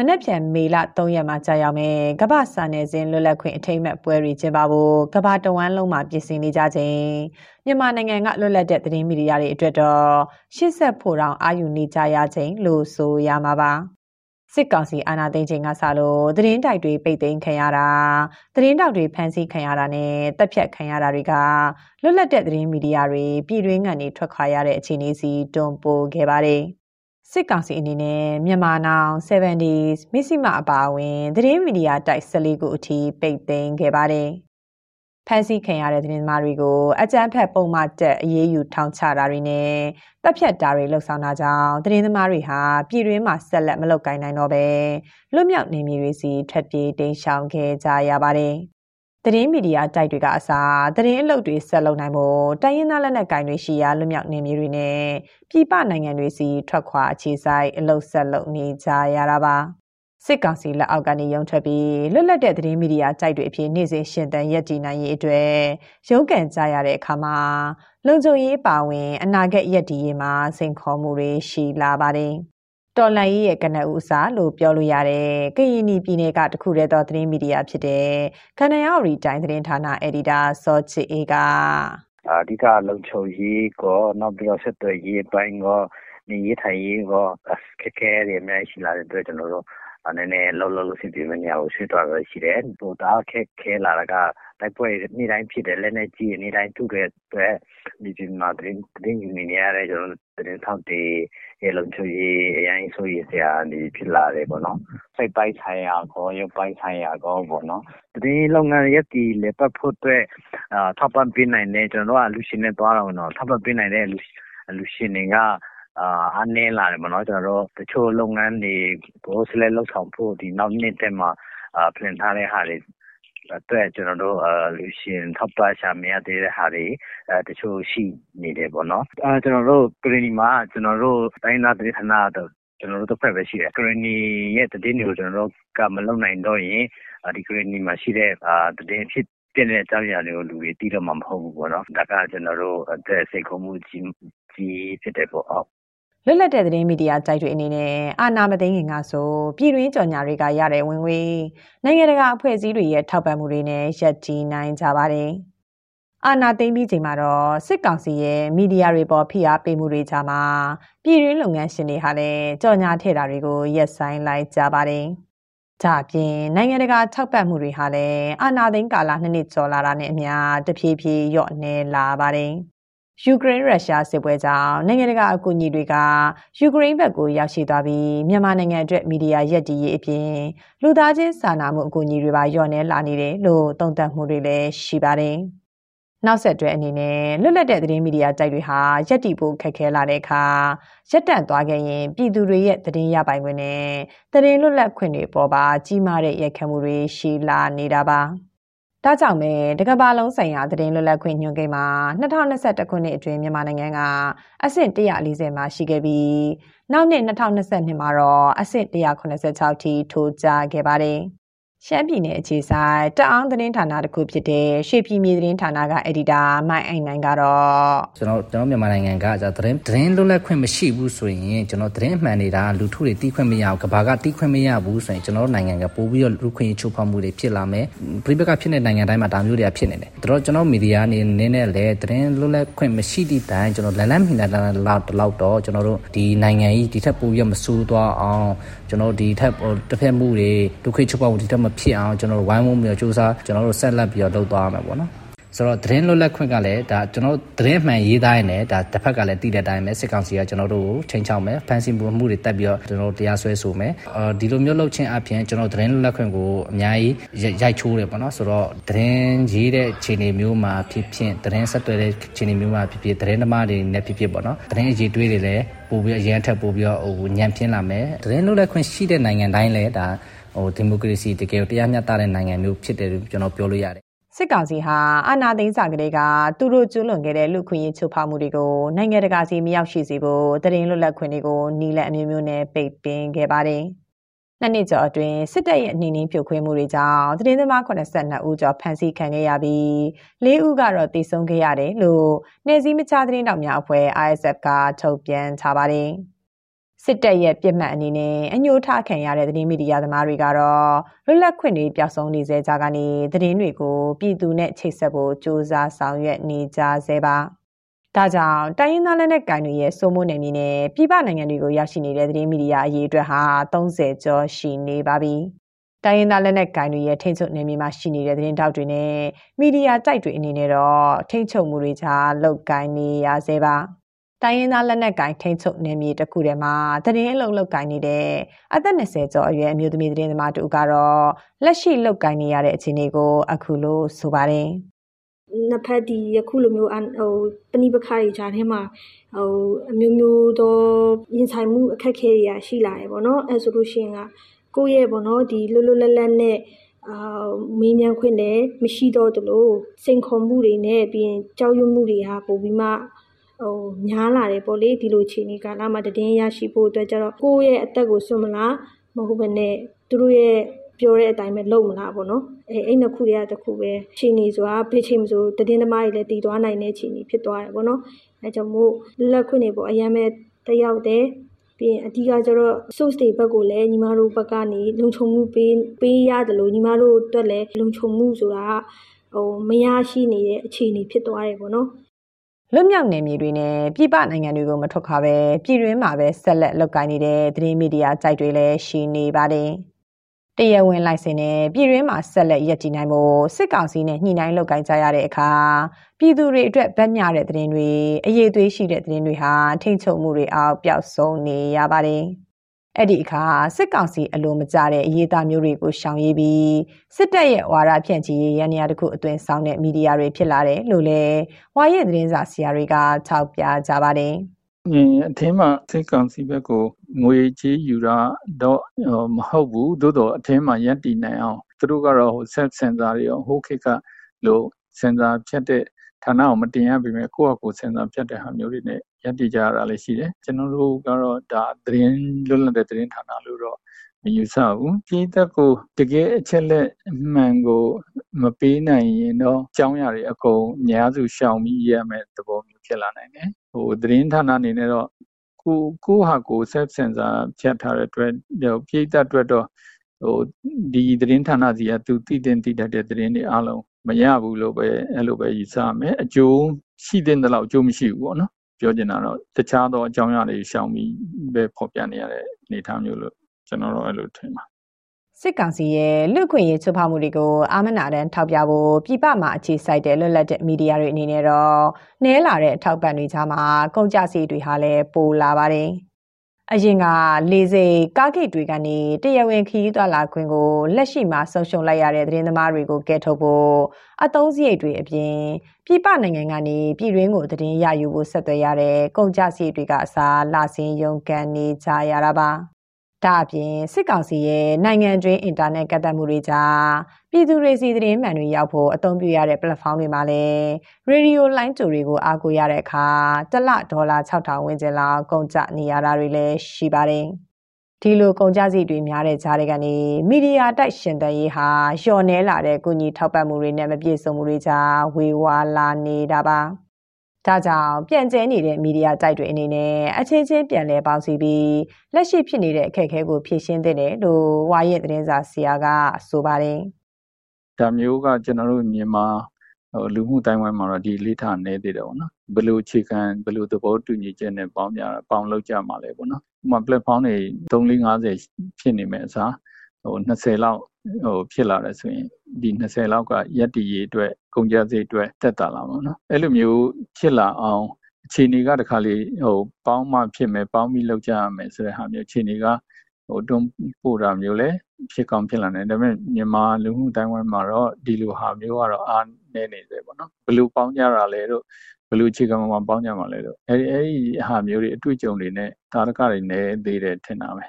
မနေ့ပြန်မေလ3ရက်မှာကြာရောက်မယ်ကမ္ဘာစာနယ်ဇင်းလွတ်လပ်ခွင့်အထိမ်းအမှတ်ပွဲတွေကျင်းပဖို့ကမ္ဘာတဝန်းလုံးမှာပြင်ဆင်နေကြချိန်မြန်မာနိုင်ငံကလွတ်လပ်တဲ့သတင်းမီဒီယာတွေအတွက်တော့ရှစ်ဆက်ဖို့တောင်အာယူနေကြရချိန်လို့ဆိုရမှာပါစစ်ကောင်စီအာဏာသိမ်းချိန်ကစလို့သတင်းတိုက်တွေပိတ်သိမ်းခံရတာသတင်းတောက်တွေဖမ်းဆီးခံရတာနဲ့တပ်ဖြတ်ခံရတာတွေကလွတ်လပ်တဲ့သတင်းမီဒီယာတွေပြည်တွင်းကနေထွက်ခွာရတဲ့အခြေအနေစီတွန်းပို့ခဲ့ပါတယ် စစ်ကောင်စီအနေနဲ့မြန်မာနောင် 70s မစ္စည်းမအပါအဝင်သတင်းမီဒီယာတိုက်14ခုအထိပိတ်သိမ်းခဲ့ပါတယ်။ဖမ်းဆီးခံရတဲ့သတင်းသမားတွေကိုအကြမ်းဖက်ပုံမှန်တက်အရေးယူထောင်ချတာတွေနဲ့တပ်ဖြတ်တာတွေလှုပ်ဆောင်တာကြောင့်သတင်းသမားတွေဟာပြည်တွင်းမှာဆက်လက်မလုပ်ကိုင်နိုင်တော့ဘဲလွတ်မြောက်နေမည်တွေစီထွက်ပြေးတိမ်းရှောင်ခဲ့ကြရပါတယ်။ သတင်းမီဒီယာတိုက်တွေကအစားသတင်းအလုပ်တွေဆက်လုပ်နိုင်ဖို့တိုင်းရင်းသားလက်နက်ကိုင်တွေရှိရာလွတ်မြောက်နေမျိုးတွေနဲ့ပြည်ပနိုင်ငံတွေစီထွက်ခွာအခြေစိုက်အလုပ်ဆက်လုပ်နေကြရတာပါစစ်ကောင်စီလက်အောက်ကနေရုံထွက်ပြီးလွတ်လပ်တဲ့သတင်းမီဒီယာတိုက်တွေအဖြစ်နေ့စဉ်ရှင်သန်ရပ်တည်နိုင်ရေးအတွက်ရုန်းကန်ကြရတဲ့အခါမှာလုံခြုံရေးပါဝင် အနာဂတ်ရပ်တည်ရေးမှာစိန်ခေါ်မှုတွေရှိလာပါတယ် တော်လန်ရေးရဲ့ကနဦးစားလို့ပြောလို့ရတဲ့ကရင်ပြည်နယ်ကတခုတည်းသောသတင်းမီဒီယာဖြစ်တဲ့ကနယောရီတိုင်းသတင်းဌာနအယ်ဒီတာစောချစ်အေးကအဓိကလုံခြုံရေးကောနောက်ပြီးတော့ဆက်သွယ်ရေးပိုင်းကောနေရေးထိုင်ရေးကောခက်ခဲတွေအများကြီးရှိလာတဲ့အတွက်ကျွန်တော်တို့ နည်းနည်းလောလောလို့စီပြီးမညာကိုဆွေးသွားရရှိတယ်။ဟိုဒါခက်ခဲလာတာကတိုက်ပွဲနေ့တိုင်းဖြစ်တယ်လက်နဲ့ကြီးနေ့တိုင်းထုတဲ့အတွက်ဒီဒီမှာတင်းတင်းယူနေရတဲ့ကျွန်တော်တင်းထောက်တွေရဲ့လုံခြုံရေးအရင်ဆိုရစရာဒီဖြစ်လာတယ်ပေါ့နော်စိတ်ပိုင်းဆိုင်ရာကောရုပ်ပိုင်းဆိုင်ရာကောပေါ့နော်ဒီလုပ်ငန်းရက်တီလေပတ်ဖို့အတွက်အာထောက်ပံ့ပေးနိုင်တဲ့ကျွန်တော်တို့ကလူရှင်နဲ့သွားတော့နော်ထောက်ပံ့ပေးနိုင်တဲ့လူလူရှင်တွေက အာအနည်းလာတယ်မနော်ကျွန်တော်တို့တချို့လုပ်ငန်းတွေကိုဆက်လက်လုပ်ဆောင်ဖို့ဒီနောက်နှစ်တက်မှာအာ plan ထားတဲ့ဟာတွေအတွက်ကျွန်တော်တို့အလူရှင်ထောက်ပံ့ရှာမရသေးတဲ့ဟာတွေအဲတချို့ရှိနေတယ်ပေါ့နော်အဲကျွန်တော်တို့ကရီနီမှာကျွန်တော်တို့တိုင်းသားပြည်ဌာနတော့ကျွန်တော်တို့တစ်ဖက်ပဲရှိတယ်ကရီနီရဲ့တည်င်းတွေကိုကျွန်တော်တို့ကမလုံနိုင်တော့ရင်ဒီကရီနီမှာရှိတဲ့အာတည်င်းဖြစ်ပြတဲ့အကြောင်းအရာတွေကိုလူတွေသိတော့မှာမဟုတ်ဘူးပေါ့နော်ဒါကကျွန်တော်တို့အသက်စိတ်ခုံမှုကြီးကြီးဖြစ်တယ်ပေါ့အောက် လွတ်လပ်တဲ့သတင်းမီဒီယာတိုက်တွေအနေနဲ့အာဏာမသိမ်းခင်ကဆိုပြည်တွင်းကြော်ညာတွေကရတဲ့ဝင်ငွေနိုင်ငံတကာအဖွဲ့အစည်းတွေရဲ့ထောက်ပံ့မှုတွေနဲ့ရပ်တည်နိုင်ကြပါတယ်။အာဏာသိမ်းပြီးချိန်မှာတော့စစ်ကောင်စီရဲ့မီဒီယာတွေပေါ်ဖိအားပေးမှုတွေကြားမှာပြည်တွင်းလုပ်ငန်းရှင်တွေဟာလည်းကြော်ညာထည့်တာတွေကိုရက်ဆိုင်လိုက်ကြပါတယ်။ဒါအပြင်နိုင်ငံတကာထောက်ပံ့မှုတွေဟာလည်းအာဏာသိမ်းကာလနှစ်နှစ်ကျော်လာတာနဲ့အမျှတဖြည်းဖြည်းလျော့နေလာပါတယ်။ ယူကရိန်းရုရှားစစ်ပွဲကြောင့်နိုင်ငံတကာအကူအညီတွေကယူကရိန်းဘက်ကိုရောက်ရှိသွားပြီးမြန်မာနိုင်ငံအတွက်မီဒီယာရက်တီရေးအပြင်လူသားချင်းစာနာမှုအကူအညီတွေပါလျော့နေလာနေတယ်လို့သုံးသပ်မှုတွေလည်းရှိပါတယ်။နောက်ဆက်တွဲအနေနဲ့လွတ်လပ်တဲ့သတင်းမီဒီယာတိုက်တွေဟာရက်တီဖို့ခက်ခဲလာတဲ့အခါရက်တန့်သွားခဲ့ရင်ပြည်သူတွေရဲ့သတင်းရပိုင်ခွင့်နဲ့သတင်းလွတ်လပ်ခွင့်တွေပေါ်ပါကြီးမားတဲ့ရိုက်ခတ်မှုတွေရှိလာနေတာပါ။ ဒါကြောင့်ပဲတကဘာလုံးဆိုင်ရာသတင်းလွတ်လပ်ခွင့်ညွှန်ကိန်းမှာ2021ခုနှစ်အတွင်းမြန်မာနိုင်ငံကအဆင့်140မှာရှိခဲ့ပြီးနောက်နှစ်2022မှာတော့အဆင့်186ထိထိုးကျခဲ့ပါတယ်။ ရှမ်းပြည်နယ်အခြေဆိုင်တအောင်းသတင်းဌာနတစ်ခုဖြစ်တဲ့ရွှေပြည်မြေသတင်းဌာနကအက်ဒီတာမိုင်းအိုင်နိုင်ကတော့ကျွန်တော်ကျွန်တော်မြန်မာနိုင်ငံကじゃသတင်းသတင်းလွတ်လပ်ခွင့်မရှိဘူးဆိုရင်ကျွန်တော်သတင်းအမှန်နေတာလူထုတွေတီးခွင့်မရဘူးကဘာကတီးခွင့်မရဘူးဆိုရင်ကျွန်တော်နိုင်ငံကပို့ပြီးတော့လူခွင့်ချိုးဖောက်မှုတွေဖြစ်လာမယ်ပြိပကဖြစ်တဲ့နိုင်ငံတိုင်းမှာဒါမျိုးတွေကဖြစ်နေတယ်ဒါတော့ကျွန်တော်မီဒီယာအနေနဲ့လည်းသတင်းလွတ်လပ်ခွင့်မရှိသည့်တိုင်ကျွန်တော်လန်လန်မိနေတာလောက်တော့တော့ကျွန်တော်တို့ဒီနိုင်ငံကြီးဒီထက်ပိုပြီးမဆိုးသွားအောင်ကျွန်တော်ဒီထက်တစ်ဖက်မှုတွေလူခွင့်ချိုးဖောက်မှုဒီထက်မဖြစ်အောင်ကျွန်တော်တို့ဝိုင်းဝန်းပြီးတော့စူးစမ်းကျွန်တော်တို့ဆက်လက်ပြီးတော့လုပ်သွားရမှာပေါ့နော်ဆိုတော့သတင်းလွတ်လပ်ခွင့်ကလည်းဒါကျွန်တော်သတင်းမှန်ရေးသားရင်လည်းဒါတစ်ဖက်ကလည်းတည်တဲ့အတိုင်းပဲစစ်ကောင်စီကကျွန်တော်တို့ကိုချိန်ချောက်မယ်ဖန်ဆီးမှုတွေတက်ပြီးတော့ကျွန်တော်တို့တရားစွဲဆိုမယ်အော်ဒီလိုမျိုးလုပ်ခြင်းအပြင်ကျွန်တော်သတင်းလွတ်လပ်ခွင့်ကိုအများကြီးရိုက်ချိုးတယ်ပေါ့နော်ဆိုတော့သတင်းရေးတဲ့ခြေနေမျိုးမှာဖြစ်ဖြစ်သတင်းဆက်သွယ်တဲ့ခြေနေမျိုးမှာဖြစ်ဖြစ်သတင်းသမားတွေနဲ့ဖြစ်ဖြစ်ပေါ့နော်သတင်းအရေးတွေးတွေလည်းပို့ပြီးအရင်ထက်ပို့ပြီးတော့ဟိုညံပြင်းလာမယ်သတင်းလွတ်လပ်ခွင့်ရှိတဲ့နိုင်ငံတိုင်းလည်းဒါ ဟိုဒီမိုကရေစီတကယ်တရားမျှတတဲ့နိုင်ငံမျိုးဖြစ်တယ်လို့ကျွန်တော်ပြောလို့ရတယ်စစ်ကောင်စီဟာအာဏာသိမ်းစာကလေးကသူတို့ကျူးလွန်ခဲ့တဲ့လူခွင့်ရေးချိုးဖောက်မှုတွေကိုနိုင်ငံတကာစီမရောက်ရှိစေဖို့တရင်လွတ်လပ်ခွင့်တွေကိုနီလန်အမျိုးမျိုးနဲ့ပိတ်ပင်ခဲ့ပါတယ်။နှစ်နှစ်ကျော်အတွင်းစစ်တပ်ရဲ့အနေနဲ့ဖြိုခွင်းမှုတွေကြောင့်သတင်းသမား82ဦးကျော်ဖမ်းဆီးခံခဲ့ရပြီး၄ဦးကတော့တေဆုံးခဲ့ရတယ်လို့နေစည်းမချသတင်းတောက်များအဖွဲ့ ISF ကထုတ်ပြန်ထားပါတယ်။ စစ်တပ်ရဲ့ပြစ်မှတ်အနေနဲ့အညှိုးထားခံရတဲ့သတင်းမီဒီယာသမားတွေကတော့လွတ်လပ်ခွင့်တွေပျောက်ဆုံးနေစေကြကနေသတင်းတွေကိုပြည်သူနဲ့ချိတ်ဆက်ဖို့စ조사ဆောင်ရွက်နေကြဆဲပါဒါကြောင့်တိုင်းရင်းသားလက်နက်ကိုင်တွေရဲ့စိုးမိုးနယ်မြေနဲ့ပြည်ပနိုင်ငံတွေကိုရောက်ရှိနေတဲ့သတင်းမီဒီယာအရေးအတွက်ဟာ30ကျော်ရှိနေပါပြီတိုင်းရင်းသားလက်နက်ကိုင်တွေရဲ့ထိန်းချုပ်နယ်မြေမှာရှိနေတဲ့သတင်းတောက်တွေနဲ့မီဒီယာတိုက်တွေအနေနဲ့တော့ထိန်းချုပ်မှုတွေကြားလောက်ကိုင်းနေရဆဲပါ တိုင်းရင်းသားလက်နက်ကိုင်ထိန်းချုပ်နယ်မြေတစ်ခုထဲမှာသတင်းအလုပ်လုပ်ကိုင်နေတဲ့အသက်20ကျော်အရွယ်အမျိုးသမီးသတင်းသမားတူကတော့လက်ရှိလုပ်ကိုင်နေရတဲ့အခြေအနေကိုအခုလိုဆိုပါတယ်နှစ်ဖက်ဒီယခုလိုမျိုးဟိုပဏိပခါတွေဂျာထဲမှာဟိုအမျိုးမျိုးသောရင်ဆိုင်မှုအခက်အခဲတွေရှိလာရပေါ့နော်အဲဆိုလို့ရှိရင်ကကိုယ့်ရဲ့ပေါ့နော်ဒီလွတ်လွတ်လပ်လပ်နဲ့အာမင်းမြန်ခွင့်လည်းမရှိတော့တလို့စိန်ခေါ်မှုတွေနဲ့ပြီးရင်ကြောက်ရွံ့မှုတွေဟာပိုပြီးမှ ဟိုများလာတယ်ပေါ့လေဒီလိုခြေနေကာလမှာတည်င်းရရှိဖို့အတွက်ကြတော့ကိုယ့်ရဲ့အသက်ကိုစွန့်မလားမဟုတ်ဘဲနဲ့သူတို့ရဲ့ပြောတဲ့အတိုင်းပဲလုပ်မလားပေါ့နော်အဲအဲ့နှစ်ခုတွေကတခုပဲခြေနေဆိုတာဖေးချိန်မဆိုတည်င်းသမားတွေလည်းတည်သွားနိုင်တဲ့ခြေနေဖြစ်သွားတယ်ပေါ့နော်အဲကြောင့်မို့လက်ခွင့်နေပေါ့အရင်မဲ့တယောက်တည်းပြီးရင်အဓိကကျတော့ source တွေဘက်ကိုလည်းညီမတို့ဘက်ကနေလုံခြုံမှုပေးပေးရတယ်လို့ညီမတို့အတွက်လည်းလုံခြုံမှုဆိုတာဟိုမရရှိနေတဲ့အခြေအနေဖြစ်သွားတယ်ပေါ့နော် လွတ်မြောက်နယ်မြေတွေနဲ့ပြည်ပနိုင်ငံတွေကိုမထွက်ခွာပဲပြည်တွင်းမှာပဲဆက်လက်လုပ်ကိုင်နေတဲ့သတင်းမီဒီယာစိုက်တွေလည်းရှိနေပါတယ်။တရားဝင်လိုင်စင်နဲ့ပြည်တွင်းမှာဆက်လက်ရပ်တည်နိုင်ဖို့စစ်ကောင်စီနဲ့ညှိနှိုင်းလုပ်ကိုင်ကြရတဲ့အခါပြည်သူတွေအတွက်ဗတ်မြတဲ့သတင်းတွေအရေးသွေးရှိတဲ့သတင်းတွေဟာထိမ့်ချုပ်မှုတွေအောက်ပျောက်ဆုံးနေရပါတယ်။ အဲ့ဒီအခါစစ်ကောင်စီအလိုမကျတဲ့အရေးသားမျိုးတွေကိုရှောင်ရေးပြီးစစ်တပ်ရဲ့ဝါဒဖြန့်ချီရေးရန်ရာတစ်ခုအသွင်ဆောင်တဲ့မီဒီယာတွေဖြစ်လာတယ်လို့လည်းဝါရဲ့သတင်းစာဆရာတွေကထောက်ပြကြပါတယ်။အထင်းမှာစစ်ကောင်စီဘက်ကိုငွေကြေးယူတာတော့မဟုတ်ဘူးသို့တော့အထင်းမှာရပ်တည်နိုင်အောင်သူတို့ကတော့ဟို self sensor တွေရောဟိုခေတ်ကလို့ sensor ဖြတ်တဲ့ ဌာနကိုမတင်ရပေမဲ့ကိုယ့်အကို sensor ဖြတ်တဲ့ဟာမျိုးတွေနဲ့ရပ်တည်ကြရတာလည်းရှိတယ်ကျွန်တော်တို့ကတော့ဒါသတင်းလွတ်လပ်တဲ့သတင်းဌာနလို့တော့မယူဆဘူးပြည်သက်ကိုတကယ်အချက်လက်မှန်ကိုမပေးနိုင်ရင်တော့အကြောင်းအရာတွေအကုန်အများစုရှောင်ပြီးရမယ်သဘောမျိုးဖြစ်လာနိုင်တယ်ဟိုသတင်းဌာနအနေနဲ့တော့ကိုကိုဟာကို self sensor ဖြတ်ထားတဲ့အတွက်ပြည်သက်အတွက်တော့ဟိုဒီသတင်းဌာနစီကသူတည်တင်တည်တတ်တဲ့သတင်းတွေအားလုံး မရဘူးလို့ပဲအဲ့လိုပဲယူဆမယ်အကျိုးရှိတဲ့လောက်အကျိုးမရှိဘူးပေါ့နော်ပြောချင်တာတော့တခြားသောအကြောင်းအရာတွေရှောင်ပြီးပဲဖော်ပြနေရတဲ့အနေအထားမျိုးလို့ကျွန်တော်တို့အဲ့လိုထင်ပါစစ်ကောင်စီရဲ့လူခွင့်ရေးချိုးဖောက်မှုတွေကိုအာမနာတန်းထောက်ပြဖို့ပြည်ပမှာအခြေစိုက်တဲ့လွတ်လပ်တဲ့မီဒီယာတွေအနေနဲ့တော့နဲလာတဲ့အထောက်ပံ့တွေကြားမှာကုန်ကြစီတွေဟာလည်းပိုလာပါတယ်။ အရင်ကလေစိတ်ကားဂိတ်တွေကနေတရားဝင်ခီးသွားလာခွင့်ကိုလက်ရှိမှာဆုံးရှုံးလိုက်ရတဲ့သတင်းသမားတွေကိုကဲထုတ်ဖို့အသုံးစရိတ်တွေအပြင်ပြည်ပနိုင်ငံကနေပြည်တွင်းကိုသတင်းရယူဖို့ဆက်သွယ်ရတဲ့ကုန်ကျစရိတ်တွေကအစားလာစင်းရုံကန်နေကြရတာပါ ဒါအပြင်စစ်ကောင်စီရဲ့နိုင်ငံတွင်းအင်တာနက်ကတ်သက်မှုတွေကြားပြည်သူတွေစီသတင်းမှန်တွေရောက်ဖို့အသုံးပြုရတဲ့ platform တွေမှာလည်းရေဒီယိုလိုင်းတူတွေကိုအားကိုးရတဲ့အခါတစ်လဒေါ်လာ6000ဝန်းကျင်လောက်ကုန်ကျနေရတာတွေလည်းရှိပါတယ်။ဒီလိုကုန်ကျစရိတ်တွေများတဲ့ကြားတွေကနေမီဒီယာတိုက်ရှင်တန်ရေးဟာလျှော်နှဲလာတဲ့ကုညီထောက်ပံ့မှုတွေနဲ့မပြည့်စုံမှုတွေကြားဝေဝါလာနေတာပါ။ ဒါကြောင့်ပြန့်ကျဲနေတဲ့မီဒီယာတိုက်တွေအနေနဲ့အချင်းချင်းပြန်လည်ပေါင်းစည်းပြီးလက်ရှိဖြစ်နေတဲ့အခက်အခဲကိုဖြေရှင်းသင့်တယ်လို့ဝါရဲ့သတင်းစာဆရာကဆိုပါတယ်။ဒါမျိုးကကျွန်တော်တို့မြန်မာဟိုလူမှုတိုင်းဝိုင်းမှာတော့ဒီလေးထားနေသေးတယ်ပေါ့နော်ဘယ်လိုအခြေခံဘယ်လိုသဘောတူညီချက်နဲ့ပေါင်းကြပေါင်းလောက်ကြမှာလဲပေါ့နော်ဥပမာ platform တွေ350ဖြစ်နေမယ်အစား ဟို20လောက်ဟိုဖြစ်လာတယ်ဆိုရင်ဒီ20လောက်ကရက်တီရေးအတွက်ကုန်ကြစိတ်အတွက်တက်တာလာမှာနော်အဲ့လိုမျိုးဖြစ်လာအောင်အခြေအနေကတခါလေဟိုပေါင်းမှဖြစ်မယ်ပေါင်းပြီးလောက်ကြရမယ်ဆိုတဲ့ဟာမျိုးအခြေအနေကဟိုတွန်းပို့တာမျိုးလဲဖြစ်ကောင်းဖြစ်လာတယ်ဒါပေမဲ့မြန်မာလူမှုတိုင်းဝိုင်းမှာတော့ဒီလိုဟာမျိုးကတော့အားနည်းနေသေးပေါ့နော်ဘယ်လိုပေါင်းကြတာလဲတို့ဘယ်လိုအခြေခံမှာပေါင်းကြမှာလဲတို့အဲဒီအဲဒီဟာမျိုးတွေအတွေ့အကြုံတွေနဲ့တာရကတွေနဲ့သေးတယ်ထင်တာပဲ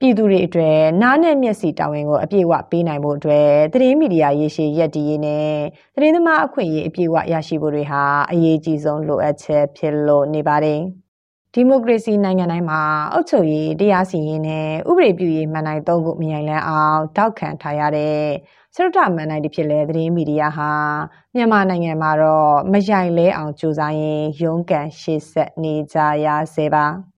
ပြည်သူတွေအတွက်နားနဲ့မျက်စိတာဝန်ကိုအပြည့်အဝပေးနိုင်ဖို့အတွက်သတင်းမီဒီယာရေးရှိရက်တီရေးနဲ့သတင်းသမားအခွင့်အရေးအပြည့်အဝရရှိဖို့တွေဟာအရေးကြီးဆုံးလိုအပ်ချက်ဖြစ်လို့နေပါတယ်။ဒီမိုကရေစီနိုင်ငံတိုင်းမှာအုပ်ချုပ်ရေးတရားစီရင်နဲ့ဥပဒေပြုရေးမှန်နိုင်သုံးခုမြင်လန်းအောင်တောက်ခံထားရတဲ့စရုတမှန်နိုင်တစ်ဖြစ်လဲသတင်းမီဒီယာဟာမြန်မာနိုင်ငံမှာတော့မရိုင်လဲအောင်ကြိုးစားရင်ရုန်းကန်ရှေ့ဆက်နေကြရစေပါ။